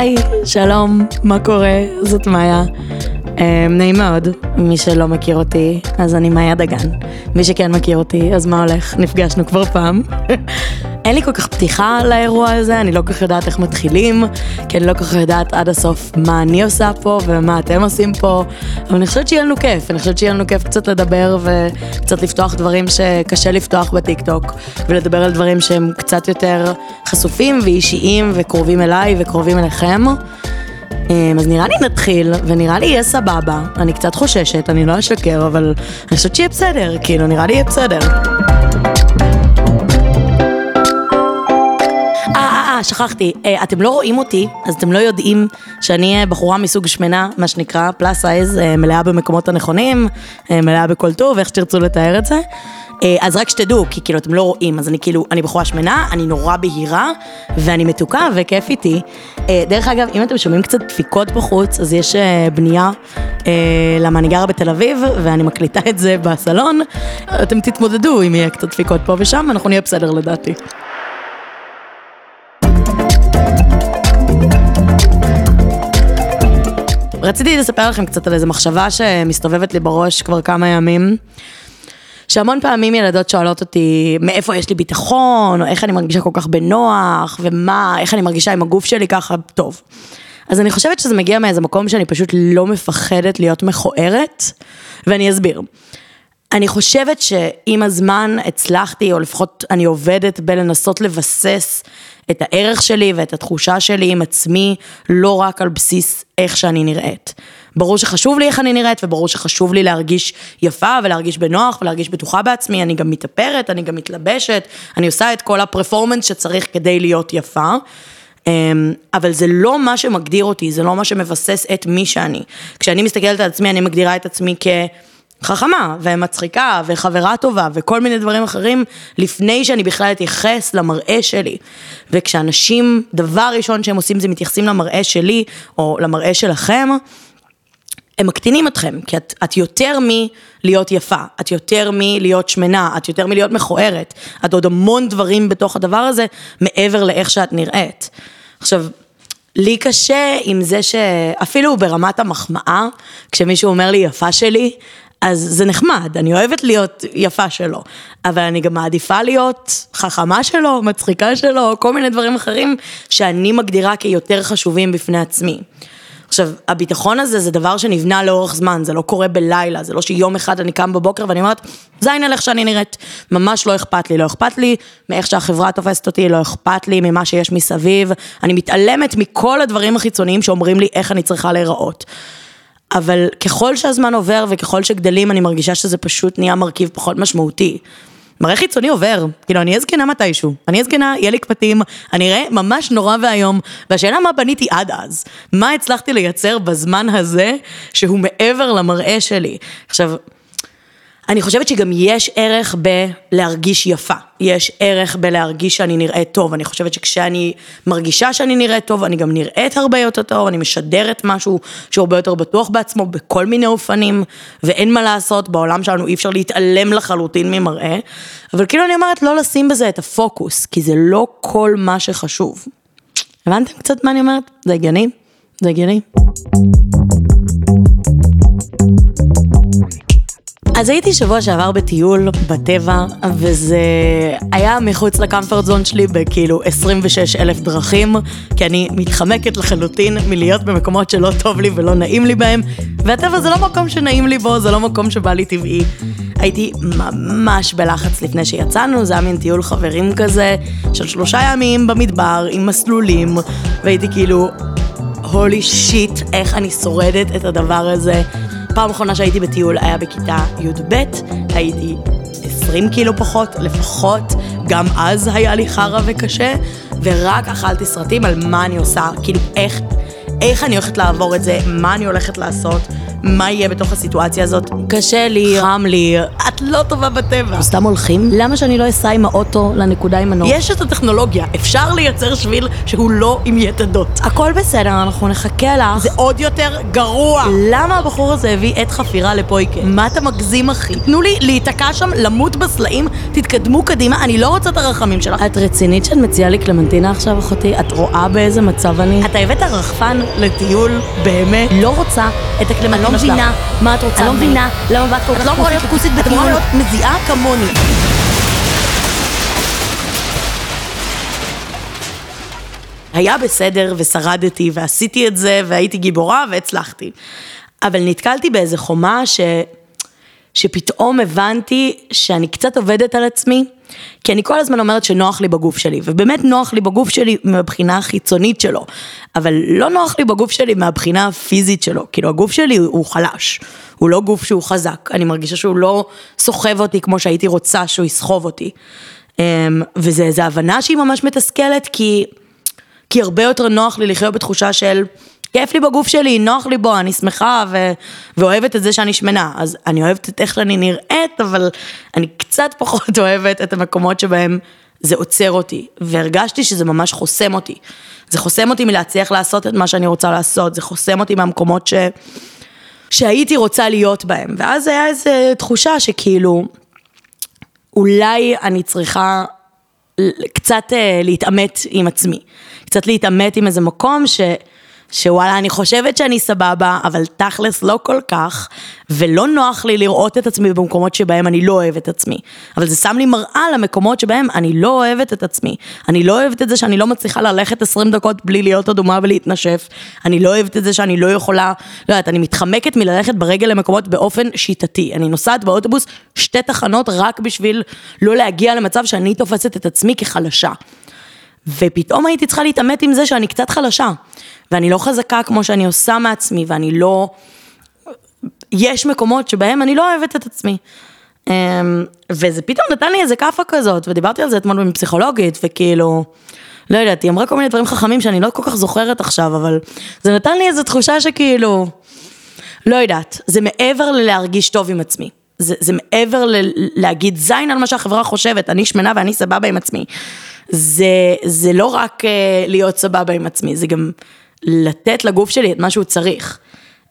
היי, שלום, מה קורה? זאת מאיה. Um, נעים מאוד, מי שלא מכיר אותי, אז אני מאיה דגן. מי שכן מכיר אותי, אז מה הולך? נפגשנו כבר פעם. אין לי כל כך פתיחה לאירוע הזה, אני לא כל כך יודעת איך מתחילים, כי אני לא כל כך יודעת עד הסוף מה אני עושה פה ומה אתם עושים פה, אבל אני חושבת שיהיה לנו כיף, אני חושבת שיהיה לנו כיף קצת לדבר וקצת לפתוח דברים שקשה לפתוח בטיקטוק, ולדבר על דברים שהם קצת יותר חשופים ואישיים וקרובים אליי וקרובים אליכם. אמ, אז נראה לי נתחיל, ונראה לי יהיה סבבה. אני קצת חוששת, אני לא אשקר, אבל אני חושבת שיהיה בסדר, כאילו, נראה לי יהיה בסדר. אה, אה, אה, שכחתי, אה, אתם לא רואים אותי, אז אתם לא יודעים שאני בחורה מסוג שמנה, מה שנקרא, פלאס סייז, מלאה במקומות הנכונים, מלאה בכל טוב, איך שתרצו לתאר את זה. אה, אז רק שתדעו, כי כאילו אתם לא רואים, אז אני כאילו, אני בחורה שמנה, אני נורא בהירה, ואני מתוקה וכיף איתי. אה, דרך אגב, אם אתם שומעים קצת דפיקות בחוץ, אז יש אה, בנייה, למה אני גרה בתל אביב, ואני מקליטה את זה בסלון. אתם תתמודדו אם יהיה קצת דפיקות פה ושם, אנחנו נהיה בסדר לדעתי. רציתי לספר לכם קצת על איזו מחשבה שמסתובבת לי בראש כבר כמה ימים. שהמון פעמים ילדות שואלות אותי מאיפה יש לי ביטחון, או איך אני מרגישה כל כך בנוח, ומה, איך אני מרגישה עם הגוף שלי ככה טוב. אז אני חושבת שזה מגיע מאיזה מקום שאני פשוט לא מפחדת להיות מכוערת, ואני אסביר. אני חושבת שעם הזמן הצלחתי, או לפחות אני עובדת בלנסות לבסס את הערך שלי ואת התחושה שלי עם עצמי, לא רק על בסיס איך שאני נראית. ברור שחשוב לי איך אני נראית, וברור שחשוב לי להרגיש יפה ולהרגיש בנוח ולהרגיש בטוחה בעצמי, אני גם מתאפרת, אני גם מתלבשת, אני עושה את כל הפרפורמנס שצריך כדי להיות יפה. אמ, אבל זה לא מה שמגדיר אותי, זה לא מה שמבסס את מי שאני. כשאני מסתכלת על עצמי, אני מגדירה את עצמי כחכמה ומצחיקה וחברה טובה וכל מיני דברים אחרים, לפני שאני בכלל אתייחס למראה שלי. וכשאנשים, דבר ראשון שהם עושים זה מתייחסים למראה שלי או למראה שלכם, הם מקטינים אתכם, כי את, את יותר מלהיות יפה, את יותר מלהיות שמנה, את יותר מלהיות מכוערת, את עוד המון דברים בתוך הדבר הזה, מעבר לאיך שאת נראית. עכשיו, לי קשה עם זה שאפילו ברמת המחמאה, כשמישהו אומר לי יפה שלי, אז זה נחמד, אני אוהבת להיות יפה שלו, אבל אני גם מעדיפה להיות חכמה שלו, מצחיקה שלו, כל מיני דברים אחרים שאני מגדירה כיותר חשובים בפני עצמי. עכשיו, הביטחון הזה זה דבר שנבנה לאורך זמן, זה לא קורה בלילה, זה לא שיום אחד אני קם בבוקר ואני אומרת, זין על איך שאני נראית. ממש לא אכפת לי, לא אכפת לי מאיך שהחברה תופסת אותי, לא אכפת לי ממה שיש מסביב, אני מתעלמת מכל הדברים החיצוניים שאומרים לי איך אני צריכה להיראות. אבל ככל שהזמן עובר וככל שגדלים, אני מרגישה שזה פשוט נהיה מרכיב פחות משמעותי. מראה חיצוני עובר, כאילו אני אהיה זקנה מתישהו, אני אהיה זקנה, יהיה לי קפטים, אני אראה ממש נורא ואיום, והשאלה מה בניתי עד אז, מה הצלחתי לייצר בזמן הזה שהוא מעבר למראה שלי. עכשיו, אני חושבת שגם יש ערך בלהרגיש יפה, יש ערך בלהרגיש שאני נראית טוב, אני חושבת שכשאני מרגישה שאני נראית טוב, אני גם נראית הרבה יותר טוב, אני משדרת משהו שהוא הרבה יותר בטוח בעצמו בכל מיני אופנים, ואין מה לעשות, בעולם שלנו אי אפשר להתעלם לחלוטין ממראה, אבל כאילו אני אומרת לא לשים בזה את הפוקוס, כי זה לא כל מה שחשוב. הבנתם קצת מה אני אומרת? זה הגיוני? זה הגיוני? אז הייתי שבוע שעבר בטיול בטבע, וזה היה מחוץ לקמפרט זון שלי בכאילו 26 אלף דרכים, כי אני מתחמקת לחלוטין מלהיות במקומות שלא טוב לי ולא נעים לי בהם, והטבע זה לא מקום שנעים לי בו, זה לא מקום שבא לי טבעי. הייתי ממש בלחץ לפני שיצאנו, זה היה מין טיול חברים כזה, של שלושה ימים במדבר, עם מסלולים, והייתי כאילו, הולי שיט, איך אני שורדת את הדבר הזה. פעם אחרונה שהייתי בטיול היה בכיתה י"ב, הייתי 20 קילו פחות, לפחות, גם אז היה לי חרא וקשה, ורק אכלתי סרטים על מה אני עושה, כאילו איך, איך אני הולכת לעבור את זה, מה אני הולכת לעשות, מה יהיה בתוך הסיטואציה הזאת. קשה לי, חם לי, את לא טובה בטבע. סתם הולכים? למה שאני לא אסע עם האוטו לנקודה עם מנוף? יש את הטכנולוגיה, אפשר לייצר שביל שהוא לא עם יתדות. הכל בסדר, אנחנו נחכה לך. זה עוד יותר גרוע. למה הבחור הזה הביא עת חפירה לפויקה? מה אתה מגזים, אחי? תנו לי להיתקע שם, למות בסלעים, תתקדמו קדימה, אני לא רוצה את הרחמים שלך. את רצינית שאת מציעה לי קלמנטינה עכשיו, אחותי? את רואה באיזה מצב אני? אתה הבאת רחפן לטיול, באמת? לא רוצה את הקלמנטינה לא. מבינה מה את רוצה אני לא. מבינה למה באת כל את כך לא אמורה להיות כוסית את אמורה. להיות מזיעה כמוני. היה בסדר ושרדתי ועשיתי את זה והייתי גיבורה והצלחתי. אבל נתקלתי באיזה חומה ש... שפתאום הבנתי שאני קצת עובדת על עצמי, כי אני כל הזמן אומרת שנוח לי בגוף שלי, ובאמת נוח לי בגוף שלי מהבחינה החיצונית שלו, אבל לא נוח לי בגוף שלי מהבחינה הפיזית שלו, כאילו הגוף שלי הוא חלש, הוא לא גוף שהוא חזק, אני מרגישה שהוא לא סוחב אותי כמו שהייתי רוצה שהוא יסחוב אותי. אמ, וזה איזו הבנה שהיא ממש מתסכלת, כי... כי הרבה יותר נוח לי לחיות בתחושה של כיף לי בגוף שלי, נוח לי בו, אני שמחה ו... ואוהבת את זה שאני שמנה. אז אני אוהבת את איך שאני נראית, אבל אני קצת פחות אוהבת את המקומות שבהם זה עוצר אותי. והרגשתי שזה ממש חוסם אותי. זה חוסם אותי מלהצליח לעשות את מה שאני רוצה לעשות, זה חוסם אותי מהמקומות ש... שהייתי רוצה להיות בהם. ואז היה איזו תחושה שכאילו, אולי אני צריכה קצת אה, להתעמת עם עצמי. קצת להתעמת עם איזה מקום ש... שוואלה, אני חושבת שאני סבבה, אבל תכלס לא כל כך, ולא נוח לי לראות את עצמי במקומות שבהם אני לא אוהבת את עצמי. אבל זה שם לי מראה למקומות שבהם אני לא אוהבת את עצמי. אני לא אוהבת את זה שאני לא מצליחה ללכת 20 דקות בלי להיות אדומה ולהתנשף. אני לא אוהבת את זה שאני לא יכולה, לא יודעת, אני מתחמקת מללכת ברגל למקומות באופן שיטתי. אני נוסעת באוטובוס שתי תחנות רק בשביל לא להגיע למצב שאני תופסת את עצמי כחלשה. ופתאום הייתי צריכה להתעמת עם זה שאני קצת חלשה, ואני לא חזקה כמו שאני עושה מעצמי, ואני לא... יש מקומות שבהם אני לא אוהבת את עצמי. אמ, וזה פתאום נתן לי איזה כאפה כזאת, ודיברתי על זה אתמול עם פסיכולוגית, וכאילו, לא יודעת, היא אמרה כל מיני דברים חכמים שאני לא כל כך זוכרת עכשיו, אבל זה נתן לי איזו תחושה שכאילו, לא יודעת, זה מעבר ללהרגיש טוב עם עצמי. זה, זה מעבר ל- להגיד זין על מה שהחברה חושבת, אני שמנה ואני סבבה עם עצמי. זה, זה לא רק אה, להיות סבבה עם עצמי, זה גם לתת לגוף שלי את מה שהוא צריך.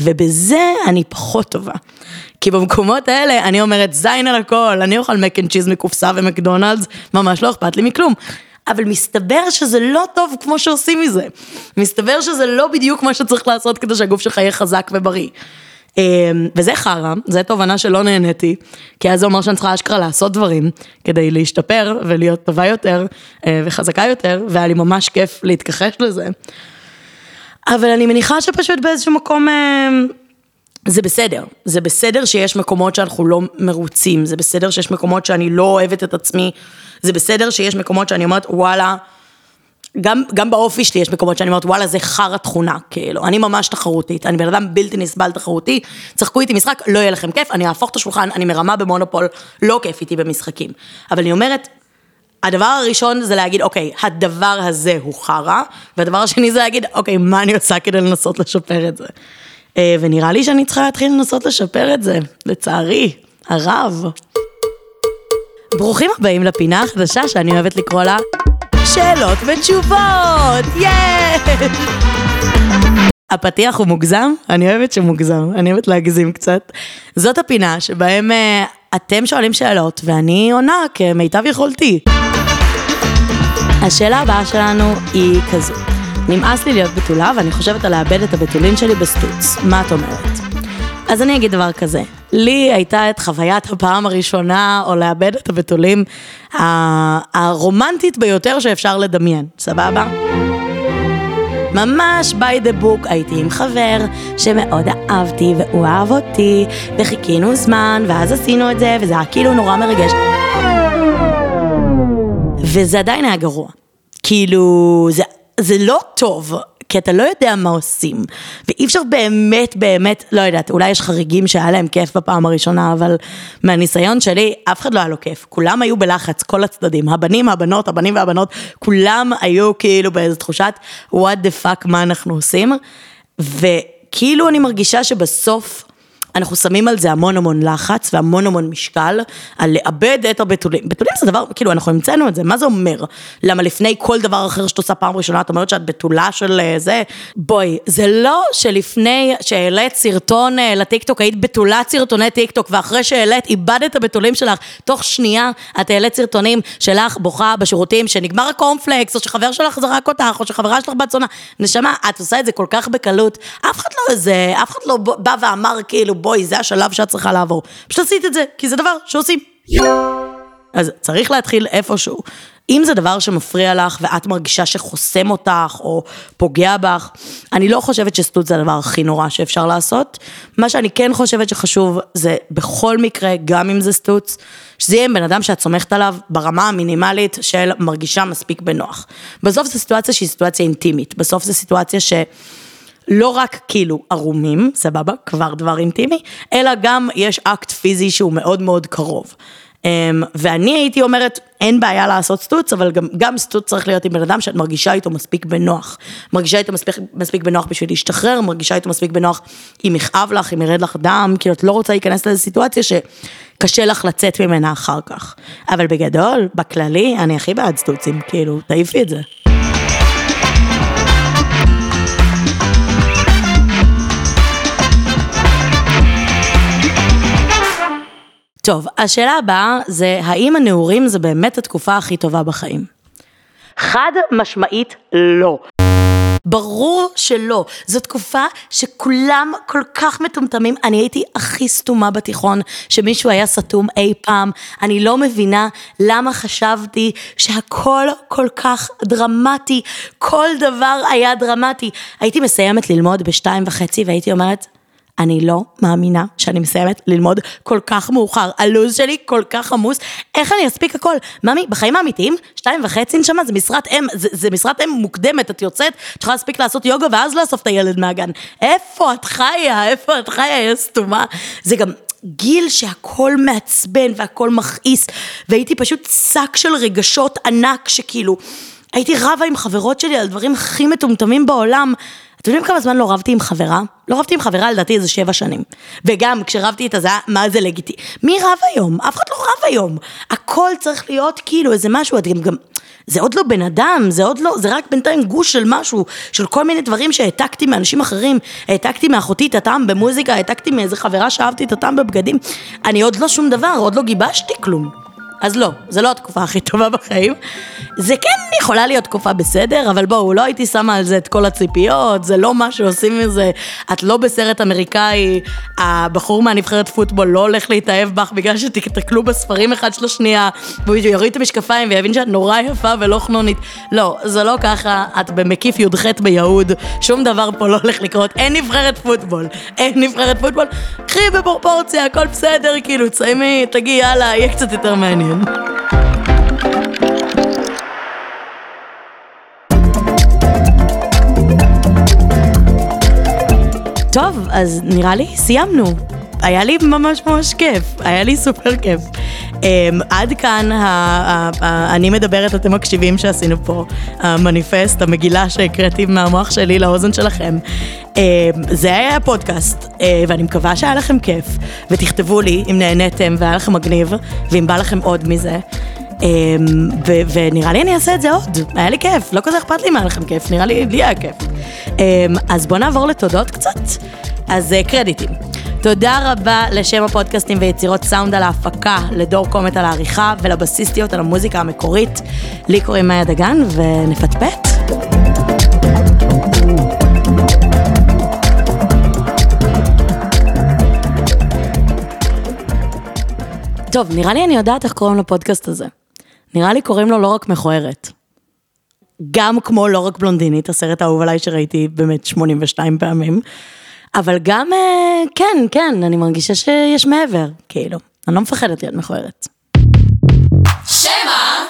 ובזה אני פחות טובה. כי במקומות האלה אני אומרת זין על הכל, אני אוכל mac and cheese מקופסה ומקדונלדס, ממש לא אכפת לי מכלום. אבל מסתבר שזה לא טוב כמו שעושים מזה. מסתבר שזה לא בדיוק מה שצריך לעשות כדי שהגוף שלך יהיה חזק ובריא. אמ, וזה חרא, זו תובנה שלא נהניתי, כי אז זה אומר שאני צריכה אשכרה לעשות דברים כדי להשתפר ולהיות טובה יותר אה, וחזקה יותר, והיה לי ממש כיף להתכחש לזה. אבל אני מניחה שפשוט באיזשהו מקום אה, זה בסדר. זה בסדר שיש מקומות שאנחנו לא מרוצים, זה בסדר שיש מקומות שאני לא אוהבת את עצמי, זה בסדר שיש מקומות שאני אומרת וואלה, גם, גם באופי שלי יש מקומות שאני אומרת וואלה זה חרא תכונה, כאילו, אני ממש תחרותית, אני בן אדם בלתי נסבל תחרותי, צחקו איתי משחק, לא יהיה לכם כיף, אני אהפוך את השולחן, אני מרמה במונופול, לא כיף איתי במשחקים. אבל אני אומרת, הדבר הראשון זה להגיד, אוקיי, הדבר הזה הוא חרא, והדבר השני זה להגיד, אוקיי, מה אני עושה כדי לנסות לשפר את זה? אה, ונראה לי שאני צריכה להתחיל לנסות לשפר את זה, לצערי, הרב. ברוכים הבאים לפינה החדשה שאני אוהבת לקרוא לה שאלות ותשובות, יש! הפתיח הוא מוגזם? אני אוהבת שמוגזם, אני אוהבת להגזים קצת. זאת הפינה שבהם אה, אתם שואלים שאלות ואני עונה כמיטב יכולתי. השאלה הבאה שלנו היא כזו, נמאס לי להיות בתולה ואני חושבת על לאבד את הבתולין שלי בסטוץ, מה את אומרת? אז אני אגיד דבר כזה, לי הייתה את חוויית הפעם הראשונה, או לאבד את הבתולים, הרומנטית ביותר שאפשר לדמיין, סבבה? ממש by the book הייתי עם חבר שמאוד אהבתי והוא אהב אותי וחיכינו זמן ואז עשינו את זה וזה היה כאילו נורא מרגש וזה עדיין היה גרוע. כאילו, זה, זה לא טוב, כי אתה לא יודע מה עושים. ואי אפשר באמת, באמת, לא יודעת, אולי יש חריגים שהיה להם כיף בפעם הראשונה, אבל מהניסיון שלי, אף אחד לא היה לו כיף. כולם היו בלחץ, כל הצדדים. הבנים, הבנות, הבנים והבנות, כולם היו כאילו באיזו תחושת, what the fuck, מה אנחנו עושים? וכאילו אני מרגישה שבסוף... אנחנו שמים על זה המון המון לחץ והמון המון משקל, על לאבד את הבתולים. בתולים זה דבר, כאילו, אנחנו המצאנו את זה, מה זה אומר? למה לפני כל דבר אחר שאת עושה פעם ראשונה, את אומרת שאת בתולה של אה, זה? בואי, זה לא שלפני שהעלית סרטון אה, לטיקטוק, היית בתולת סרטוני טיקטוק, ואחרי שהעלית, איבדת את הבתולים שלך, תוך שנייה את העלית סרטונים שלך בוכה בשירותים, שנגמר הקורנפלקס, או שחבר שלך זרק אותך, או שחברה שלך בת זונה. נשמה, את עושה את זה כל כך בקלות, אף אחד לא איזה, אף אחד לא בא ואמר כאילו, בואי, זה השלב שאת צריכה לעבור. פשוט עשית את זה, כי זה דבר שעושים. אז צריך להתחיל איפשהו. אם זה דבר שמפריע לך ואת מרגישה שחוסם אותך או פוגע בך, אני לא חושבת שסטוץ זה הדבר הכי נורא שאפשר לעשות. מה שאני כן חושבת שחשוב זה בכל מקרה, גם אם זה סטוץ, שזה יהיה עם בן אדם שאת סומכת עליו ברמה המינימלית של מרגישה מספיק בנוח. בסוף זו סיטואציה שהיא סיטואציה אינטימית, בסוף זו סיטואציה ש... לא רק כאילו ערומים, סבבה, כבר דבר אינטימי, אלא גם יש אקט פיזי שהוא מאוד מאוד קרוב. אמ, ואני הייתי אומרת, אין בעיה לעשות סטוץ, אבל גם, גם סטוץ צריך להיות עם בן אדם שאת מרגישה איתו מספיק בנוח. מרגישה איתו מספיק, מספיק בנוח בשביל להשתחרר, מרגישה איתו מספיק בנוח אם יכאב לך, אם ירד לך דם, כאילו את לא רוצה להיכנס לאיזו סיטואציה שקשה לך לצאת ממנה אחר כך. אבל בגדול, בכללי, אני הכי בעד סטוצים, כאילו, תעיפי את זה. טוב, השאלה הבאה זה, האם הנעורים זה באמת התקופה הכי טובה בחיים? חד משמעית לא. ברור שלא. זו תקופה שכולם כל כך מטומטמים. אני הייתי הכי סתומה בתיכון, שמישהו היה סתום אי פעם. אני לא מבינה למה חשבתי שהכל כל כך דרמטי. כל דבר היה דרמטי. הייתי מסיימת ללמוד בשתיים וחצי והייתי אומרת, אני לא מאמינה שאני מסיימת ללמוד כל כך מאוחר. הלו"ז שלי כל כך עמוס, איך אני אספיק הכל? ממי, בחיים האמיתיים, שתיים וחצי נשמה, זה משרת אם, זה, זה משרת אם מוקדמת, את יוצאת, את יכולה להספיק לעשות יוגה ואז לאסוף את הילד מהגן. איפה את חיה? איפה את חיה? יא סתומה. זה גם... גיל שהכל מעצבן והכל מכעיס, והייתי פשוט שק של רגשות ענק שכאילו, הייתי רבה עם חברות שלי על דברים הכי מטומטמים בעולם, אתם יודעים כמה זמן לא רבתי עם חברה? לא רבתי עם חברה לדעתי איזה שבע שנים. וגם כשרבתי איתה זה היה, מה זה לגיטי? מי רב היום? אף אחד לא רב היום. הכל צריך להיות כאילו איזה משהו, אתם גם... זה עוד לא בן אדם, זה עוד לא, זה רק בינתיים גוש של משהו, של כל מיני דברים שהעתקתי מאנשים אחרים, העתקתי מאחותי את הטעם במוזיקה, העתקתי מאיזה חברה שאהבתי את הטעם בבגדים, אני עוד לא שום דבר, עוד לא גיבשתי כלום. אז לא, זה לא התקופה הכי טובה בחיים. זה כן יכולה להיות תקופה בסדר, אבל בואו, לא הייתי שמה על זה את כל הציפיות, זה לא מה שעושים מזה. את לא בסרט אמריקאי, הבחור מהנבחרת פוטבול לא הולך להתאהב בך בגלל שתקלו בספרים אחד של השנייה, והוא יוריד את המשקפיים ויבין שאת נורא יפה ולא חנונית. לא, זה לא ככה, את במקיף י"ח ביהוד, שום דבר פה לא הולך לקרות, אין נבחרת פוטבול, אין נבחרת פוטבול, קחי בפרופורציה, הכל בסדר, כאילו, תסיימי, תגיעי, יאללה, יהיה קצת יותר. מעניין. טוב, אז נראה לי סיימנו. היה לי ממש ממש כיף, היה לי סופר כיף. Um, עד כאן, אני מדברת, אתם מקשיבים שעשינו פה, המניפסט, המגילה שהקראתי מהמוח שלי לאוזן שלכם. Um, זה היה הפודקאסט, uh, ואני מקווה שהיה לכם כיף, ותכתבו לי אם נהניתם והיה לכם מגניב, ואם בא לכם עוד מזה. ו- ונראה לי אני אעשה את זה עוד, היה לי כיף, לא כזה אכפת לי מה היה לכם כיף, נראה לי לי היה כיף. Um, אז בואו נעבור לתודות קצת. אז uh, קרדיטים. תודה רבה לשם הפודקאסטים ויצירות סאונד על ההפקה, לדור קומט על העריכה ולבסיסטיות על המוזיקה המקורית. לי קוראים מאיה דגן ונפטפט. טוב, נראה לי אני יודעת איך קוראים לפודקאסט הזה. נראה לי קוראים לו לא רק מכוערת. גם כמו לא רק בלונדינית, הסרט האהוב עליי שראיתי באמת 82 פעמים. אבל גם, אה, כן, כן, אני מרגישה שיש מעבר, כאילו. אני לא מפחדת להיות מכוערת. שמע!